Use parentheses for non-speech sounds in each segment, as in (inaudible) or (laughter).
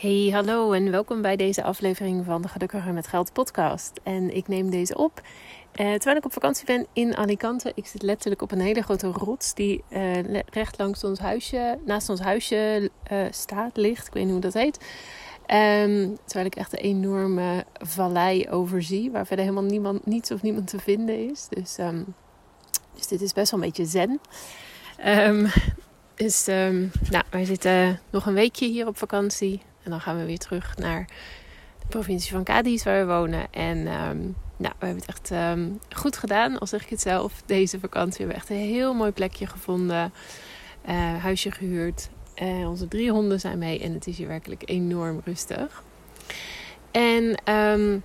Hey, hallo en welkom bij deze aflevering van de Gelukkiger met Geld podcast. En ik neem deze op eh, terwijl ik op vakantie ben in Alicante. Ik zit letterlijk op een hele grote rots die uh, recht langs ons huisje, naast ons huisje uh, staat, ligt. Ik weet niet hoe dat heet. Um, terwijl ik echt een enorme vallei overzie, waar verder helemaal niemand, niets of niemand te vinden is. Dus, um, dus dit is best wel een beetje zen. Um, dus nou, wij zitten nog een weekje hier op vakantie. En dan gaan we weer terug naar de provincie van Cadiz, waar we wonen. En um, nou, we hebben het echt um, goed gedaan, al zeg ik het zelf. Deze vakantie we hebben echt een heel mooi plekje gevonden. Uh, huisje gehuurd. Uh, onze drie honden zijn mee en het is hier werkelijk enorm rustig. En, um,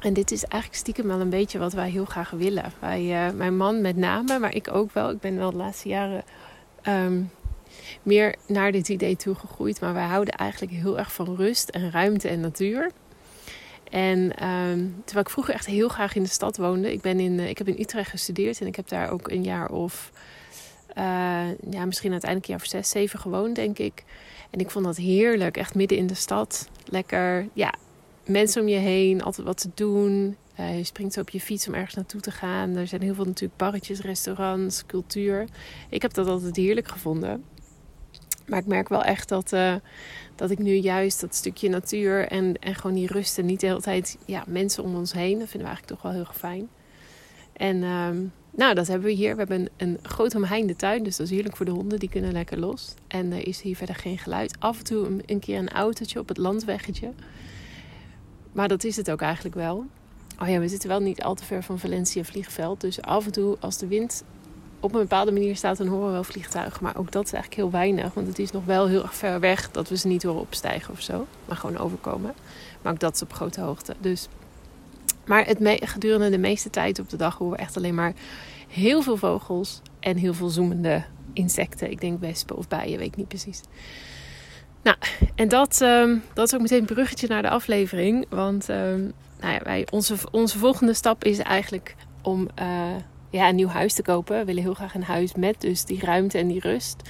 en dit is eigenlijk stiekem wel een beetje wat wij heel graag willen. Wij, uh, mijn man met name, maar ik ook wel. Ik ben wel de laatste jaren meer naar dit idee toegegroeid. Maar wij houden eigenlijk heel erg van rust en ruimte en natuur. En um, terwijl ik vroeger echt heel graag in de stad woonde. Ik, ben in, ik heb in Utrecht gestudeerd en ik heb daar ook een jaar of... Uh, ja, misschien uiteindelijk een jaar of zes, zeven gewoond, denk ik. En ik vond dat heerlijk. Echt midden in de stad. Lekker, ja, mensen om je heen. Altijd wat te doen. Uh, je springt zo op je fiets om ergens naartoe te gaan. Er zijn heel veel natuurlijk barretjes, restaurants, cultuur. Ik heb dat altijd heerlijk gevonden. Maar ik merk wel echt dat, uh, dat ik nu juist dat stukje natuur en, en gewoon die rust en niet de hele tijd ja, mensen om ons heen. Dat vinden we eigenlijk toch wel heel erg fijn. En um, nou, dat hebben we hier. We hebben een, een groot omheinde tuin, dus dat is heerlijk voor de honden. Die kunnen lekker los. En er is hier verder geen geluid. Af en toe een, een keer een autootje op het landweggetje. Maar dat is het ook eigenlijk wel. Oh ja, we zitten wel niet al te ver van Valencia vliegveld. Dus af en toe als de wind op een bepaalde manier staat, dan horen we wel vliegtuigen. Maar ook dat is eigenlijk heel weinig. Want het is nog wel heel erg ver weg dat we ze niet horen opstijgen of zo. Maar gewoon overkomen. Maar ook dat is op grote hoogte. Dus. Maar het gedurende de meeste tijd op de dag horen we echt alleen maar heel veel vogels. En heel veel zoemende insecten. Ik denk wespen of bijen, weet ik niet precies. Nou, en dat, um, dat is ook meteen een bruggetje naar de aflevering. Want um, nou ja, wij, onze, onze volgende stap is eigenlijk om uh, ja, een nieuw huis te kopen. We willen heel graag een huis met dus die ruimte en die rust.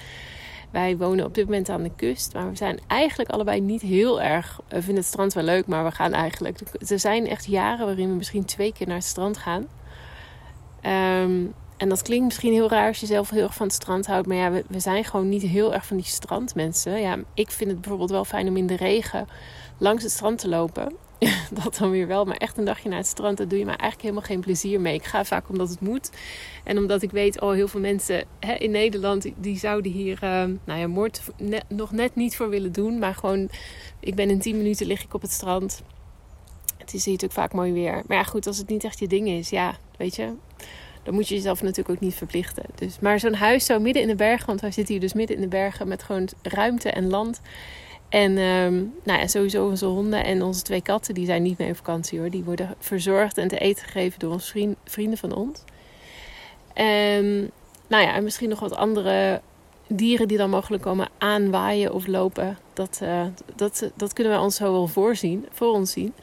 Wij wonen op dit moment aan de kust, maar we zijn eigenlijk allebei niet heel erg. We vinden het strand wel leuk, maar we gaan eigenlijk. Er zijn echt jaren waarin we misschien twee keer naar het strand gaan. Um, en dat klinkt misschien heel raar als je zelf heel erg van het strand houdt. Maar ja, we, we, zijn gewoon niet heel erg van die strandmensen. Ja, ik vind het bijvoorbeeld wel fijn om in de regen langs het strand te lopen. (laughs) dat dan weer wel. Maar echt een dagje naar het strand, daar doe je me eigenlijk helemaal geen plezier mee. Ik ga vaak omdat het moet. En omdat ik weet, oh, heel veel mensen hè, in Nederland, die zouden hier, uh, nou ja, moord nog net niet voor willen doen. Maar gewoon, ik ben in 10 minuten lig ik op het strand. Het is hier natuurlijk vaak mooi weer. Maar ja, goed, als het niet echt je ding is, ja, weet je dan moet je jezelf natuurlijk ook niet verplichten. Dus, maar zo'n huis zo midden in de bergen, want wij zitten hier dus midden in de bergen met gewoon ruimte en land. En um, nou ja, sowieso onze honden en onze twee katten, die zijn niet mee op vakantie hoor. Die worden verzorgd en te eten gegeven door onze vriend, vrienden van ons. En nou ja, en misschien nog wat andere dieren die dan mogelijk komen aanwaaien of lopen. Dat, uh, dat, dat kunnen we ons zo wel voorzien, voor ons zien.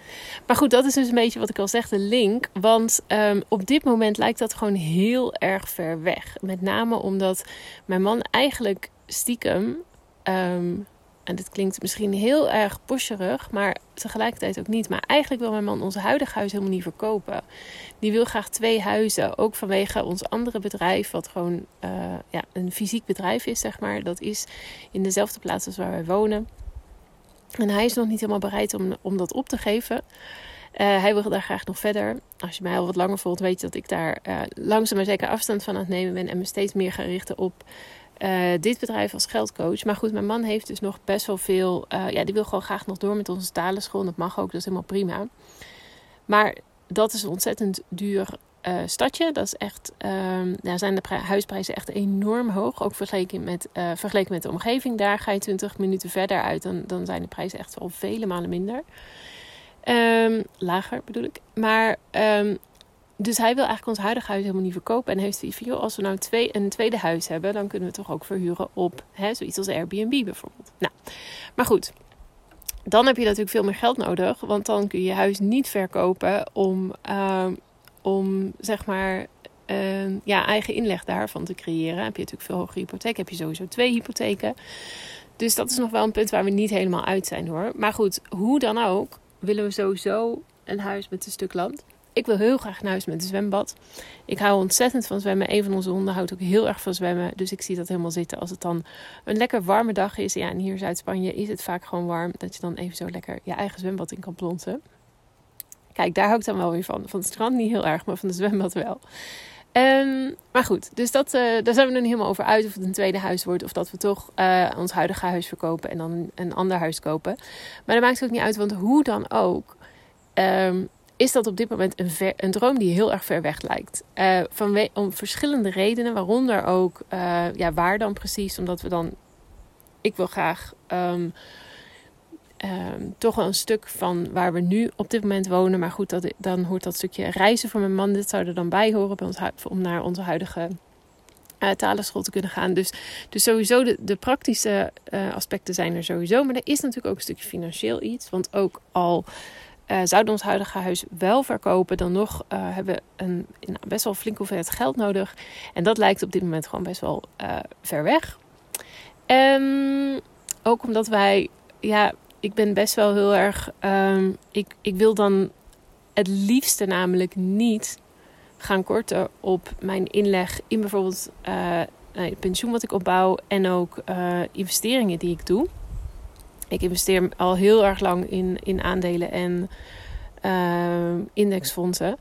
Maar goed, dat is dus een beetje wat ik al zeg, de link. Want um, op dit moment lijkt dat gewoon heel erg ver weg. Met name omdat mijn man eigenlijk stiekem um, en dit klinkt misschien heel erg pusherig, maar tegelijkertijd ook niet. Maar eigenlijk wil mijn man ons huidige huis helemaal niet verkopen. Die wil graag twee huizen. Ook vanwege ons andere bedrijf, wat gewoon uh, ja, een fysiek bedrijf is, zeg maar. Dat is in dezelfde plaats als waar wij wonen. En hij is nog niet helemaal bereid om, om dat op te geven. Uh, hij wil daar graag nog verder. Als je mij al wat langer volgt, weet je dat ik daar uh, langzaam maar zeker afstand van aan het nemen ben. En me steeds meer ga richten op uh, dit bedrijf als geldcoach. Maar goed, mijn man heeft dus nog best wel veel. Uh, ja, die wil gewoon graag nog door met onze talenschool. Dat mag ook, dat is helemaal prima. Maar dat is een ontzettend duur uh, stadje. Dat is echt, daar zijn de huisprijzen echt enorm hoog. Ook vergeleken met, vergeleken met de omgeving. Daar ga je 20 minuten verder uit. Dan, dan zijn de prijzen echt wel vele malen minder. Um, lager bedoel ik. Maar um, dus hij wil eigenlijk ons huidige huis helemaal niet verkopen. En heeft zoiets van, als we nou twee, een tweede huis hebben, dan kunnen we toch ook verhuren op hè, zoiets als Airbnb bijvoorbeeld. Nou, maar goed. Dan heb je natuurlijk veel meer geld nodig. Want dan kun je je huis niet verkopen om, uh, om zeg maar, uh, ja, eigen inleg daarvan te creëren. Heb je natuurlijk veel hogere hypotheek. Heb je sowieso twee hypotheken. Dus dat is nog wel een punt waar we niet helemaal uit zijn hoor. Maar goed, hoe dan ook, willen we sowieso een huis met een stuk land. Ik wil heel graag een huis met een zwembad. Ik hou ontzettend van zwemmen. Een van onze honden houdt ook heel erg van zwemmen. Dus ik zie dat helemaal zitten. Als het dan een lekker warme dag is. Ja, en hier in Zuid-Spanje is het vaak gewoon warm. Dat je dan even zo lekker je eigen zwembad in kan plonten. Kijk, daar hou ik dan wel weer van. Van het strand niet heel erg, maar van de zwembad wel. Um, maar goed, dus dat, uh, daar zijn we niet helemaal over uit of het een tweede huis wordt. Of dat we toch uh, ons huidige huis verkopen en dan een ander huis kopen. Maar dat maakt ook niet uit, want hoe dan ook... Um, is dat op dit moment een, een droom die heel erg ver weg lijkt. Uh, van om verschillende redenen, waaronder ook ja, waar dan precies. Omdat we dan... Ik wil graag... Um, um, toch wel een stuk van waar we nu op dit moment wonen. Maar goed, dat, dan hoort dat stukje reizen voor mijn man. Dit zou er dan bij horen om naar onze huidige uh, talenschool te kunnen gaan. Dus, dus sowieso de, de praktische aspecten zijn er sowieso. Maar er is natuurlijk ook een stukje financieel iets. Want ook al uh, zouden ons huidige huis wel verkopen, dan nog hebben we een, een, best wel flink hoeveelheid geld nodig. En dat lijkt op dit moment gewoon best wel ver weg. Um, ook omdat wij ja, ik ben best wel heel erg. Um, ik, ik wil dan het liefste namelijk niet gaan korten op mijn inleg in bijvoorbeeld uh, het pensioen wat ik opbouw en ook investeringen die ik doe. Ik investeer al heel erg lang in, in aandelen en uh, indexfondsen.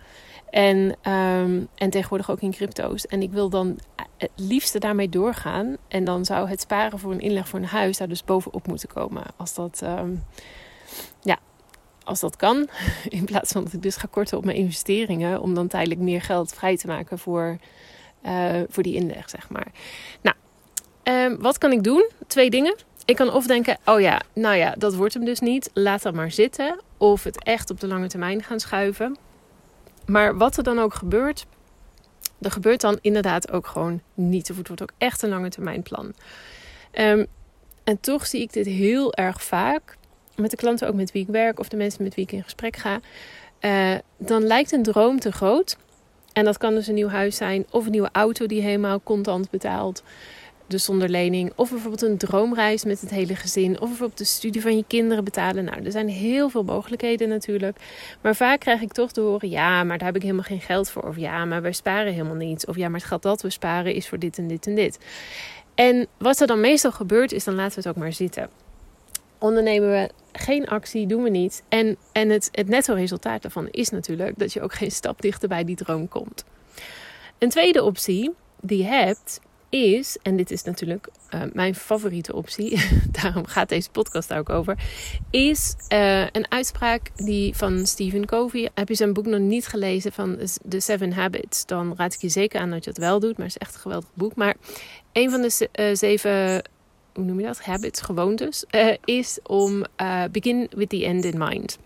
En, um, en tegenwoordig ook in crypto's. En ik wil dan het liefste daarmee doorgaan. En dan zou het sparen voor een inleg voor een huis daar dus bovenop moeten komen. Als dat, um, ja, als dat kan. (laughs) In plaats van dat ik dus ga korten op mijn investeringen. Om dan tijdelijk meer geld vrij te maken voor, uh, voor die inleg, zeg maar. Nou, wat kan ik doen? Twee dingen. Ik kan of denken, oh ja, nou ja, dat wordt hem dus niet. Laat dat maar zitten. Of het echt op de lange termijn gaan schuiven. Maar wat er dan ook gebeurt, er gebeurt dan inderdaad ook gewoon niet. Of het wordt ook echt een lange termijn plan. Um, en toch zie ik dit heel erg vaak met de klanten ook met wie ik werk of de mensen met wie ik in gesprek ga. Uh, dan lijkt een droom te groot. En dat kan dus een nieuw huis zijn of een nieuwe auto die helemaal contant betaalt dus zonder lening. Of bijvoorbeeld een droomreis met het hele gezin. Of bijvoorbeeld de studie van je kinderen betalen. Nou, er zijn heel veel mogelijkheden natuurlijk. Maar vaak krijg ik toch te horen: ja, maar daar heb ik helemaal geen geld voor. Of ja, maar wij sparen helemaal niets. Of ja, maar het geld dat we sparen is voor dit en dit en dit. En wat er dan meestal gebeurt, is dan laten we het ook maar zitten. Ondernemen we geen actie, doen we niet. En, en het, het netto resultaat daarvan is natuurlijk dat je ook geen stap dichter bij die droom komt. Een tweede optie die je hebt, is, en dit is natuurlijk uh, mijn favoriete optie, (laughs) daarom gaat deze podcast daar ook over, is uh, een uitspraak die van Stephen Covey. Heb je zijn boek nog niet gelezen van The Seven Habits, dan raad ik je zeker aan dat je het wel doet, maar het is echt een geweldig boek. Maar een van de uh, zeven, hoe noem je dat, habits, gewoontes, is om begin with the end in mind.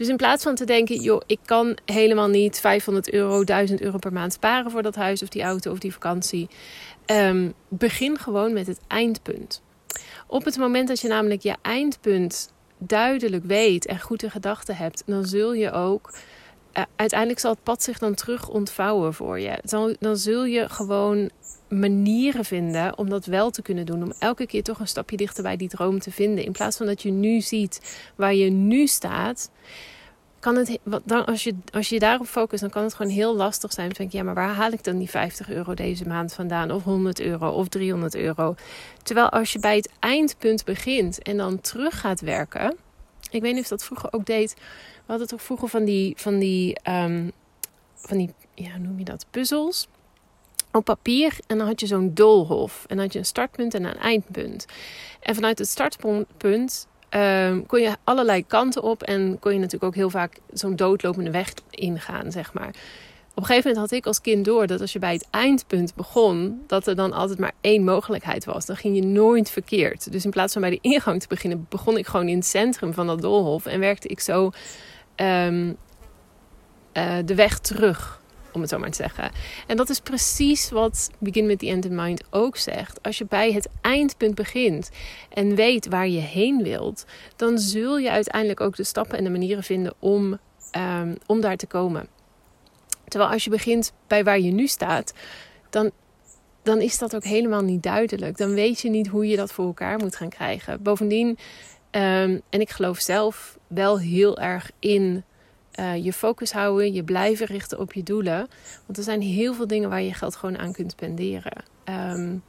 Dus in plaats van te denken, joh, ik kan helemaal niet 500 euro, 1000 euro per maand sparen voor dat huis of die auto of die vakantie. Um, begin gewoon met het eindpunt. Op het moment dat je namelijk je eindpunt duidelijk weet en goed in gedachten hebt, dan zul je ook. Uh, uiteindelijk zal het pad zich dan terug ontvouwen voor je. Dan, dan zul je gewoon manieren vinden om dat wel te kunnen doen. Om elke keer toch een stapje dichter bij die droom te vinden. In plaats van dat je nu ziet waar je nu staat. Kan het, dan, als, je, als je daarop focust, dan kan het gewoon heel lastig zijn. Dan denk je, ja, maar waar haal ik dan die 50 euro deze maand vandaan? Of 100 euro of 300 euro? Terwijl als je bij het eindpunt begint en dan terug gaat werken. Ik weet niet of dat vroeger ook deed. We hadden toch vroeger van die, van die, um, van die ja, noem je dat, puzzels op papier en dan had je zo'n doolhof. En dan had je een startpunt en een eindpunt. En vanuit het startpunt um, kon je allerlei kanten op en kon je natuurlijk ook heel vaak zo'n doodlopende weg ingaan, zeg maar. Op een gegeven moment had ik als kind door dat als je bij het eindpunt begon, dat er dan altijd maar één mogelijkheid was. Dan ging je nooit verkeerd. Dus in plaats van bij de ingang te beginnen, begon ik gewoon in het centrum van dat doolhof en werkte ik zo um, uh, de weg terug om het zo maar te zeggen. En dat is precies wat Begin with the End in Mind ook zegt. Als je bij het eindpunt begint en weet waar je heen wilt, dan zul je uiteindelijk ook de stappen en de manieren vinden om, um, om daar te komen. Terwijl als je begint bij waar je nu staat, dan dan is dat ook helemaal niet duidelijk. Dan weet je niet hoe je dat voor elkaar moet gaan krijgen. Bovendien, ehm, en ik geloof zelf wel heel erg in uh, je focus houden, je blijven richten op je doelen. Want er zijn heel veel dingen waar je geld gewoon aan kunt spenderen. Um,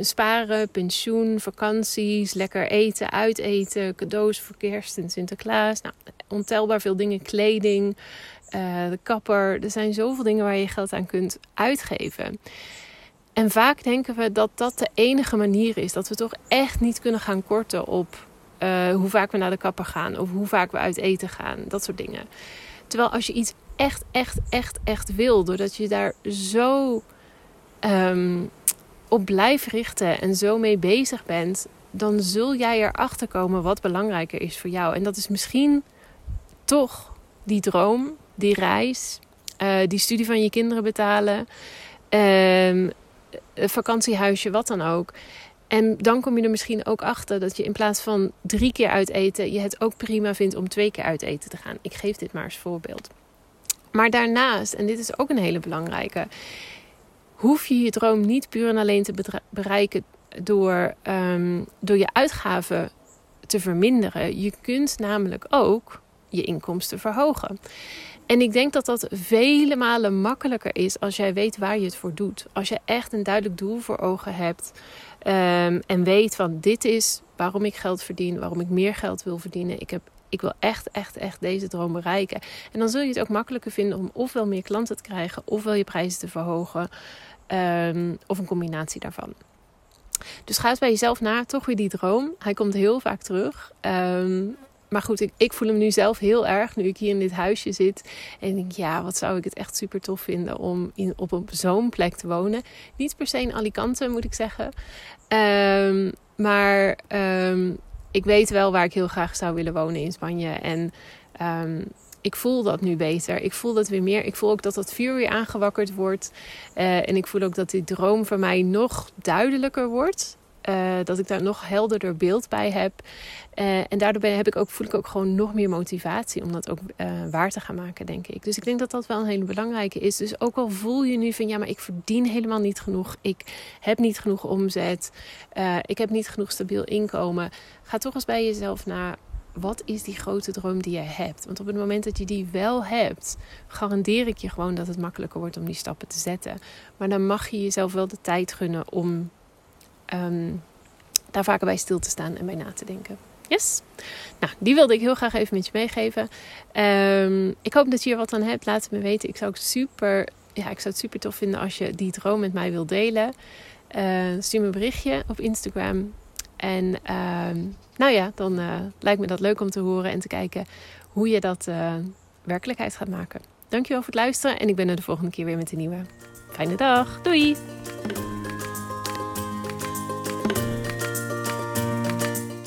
sparen, pensioen, vakanties, lekker eten, uiteten, cadeaus voor kerst en Sinterklaas. Nou, ontelbaar veel dingen, kleding, uh, de kapper. Er zijn zoveel dingen waar je geld aan kunt uitgeven. En vaak denken we dat dat de enige manier is. Dat we toch echt niet kunnen gaan korten op uh, hoe vaak we naar de kapper gaan. Of hoe vaak we uit eten gaan. Dat soort dingen. Terwijl als je iets echt, echt, echt, echt wil. Doordat je daar zo um, op blijft richten. En zo mee bezig bent. Dan zul jij erachter komen wat belangrijker is voor jou. En dat is misschien toch die droom. Die reis. Uh, die studie van je kinderen betalen. Um, vakantiehuisje, wat dan ook. En dan kom je er misschien ook achter dat je in plaats van drie keer uit eten, je het ook prima vindt om twee keer uit eten te gaan. Ik geef dit maar als voorbeeld. Maar daarnaast, en dit is ook een hele belangrijke, hoef je je droom niet puur en alleen te bereiken door, um, door je uitgaven te verminderen. Je kunt namelijk ook je inkomsten verhogen. En ik denk dat dat vele malen makkelijker is als jij weet waar je het voor doet. Als je echt een duidelijk doel voor ogen hebt. Um, en weet van dit is waarom ik geld verdien, waarom ik meer geld wil verdienen. Ik, heb, ik wil echt, echt, echt deze droom bereiken. En dan zul je het ook makkelijker vinden om ofwel meer klanten te krijgen, ofwel je prijzen te verhogen. Um, of een combinatie daarvan. Dus ga eens bij jezelf na, toch weer die droom. Hij komt heel vaak terug. Um, maar goed, ik, voel hem nu zelf heel erg, nu ik hier in dit huisje zit. En denk, ja, wat zou ik het echt super tof vinden om in, op, zo'n plek te wonen. Niet per se in Alicante, moet ik zeggen. Um, maar um, ik weet wel waar ik heel graag zou willen wonen in Spanje. En um, ik voel dat nu beter. Ik voel dat weer meer. Ik voel ook dat dat vuur weer aangewakkerd wordt. Uh, en ik voel ook dat die droom voor mij nog duidelijker wordt. Uh, dat ik daar nog helderder beeld bij heb. Uh, en daardoor ben, heb ik ook, voel ik ook gewoon nog meer motivatie om dat ook uh, waar te gaan maken, denk ik. Dus ik denk dat dat wel een hele belangrijke is. Dus ook al voel je nu van ja, maar ik verdien helemaal niet genoeg. Ik heb niet genoeg omzet. ik heb niet genoeg stabiel inkomen. Ga toch eens bij jezelf naar wat is die grote droom die je hebt? Want op het moment dat je die wel hebt, garandeer ik je gewoon dat het makkelijker wordt om die stappen te zetten. Maar dan mag je jezelf wel de tijd gunnen om um, daar vaker bij stil te staan en bij na te denken. Yes. Nou, die wilde ik heel graag even met je meegeven. Um, ik hoop dat je er wat aan hebt. Laat het me weten. Ik zou het super, ja, ik zou het super tof vinden als je die droom met mij wilt delen. Uh, stuur me een berichtje op Instagram. En nou ja, dan uh, lijkt me dat leuk om te horen en te kijken hoe je dat uh, werkelijkheid gaat maken. Dankjewel voor het luisteren en ik ben er de volgende keer weer met een nieuwe. Fijne dag. Doei!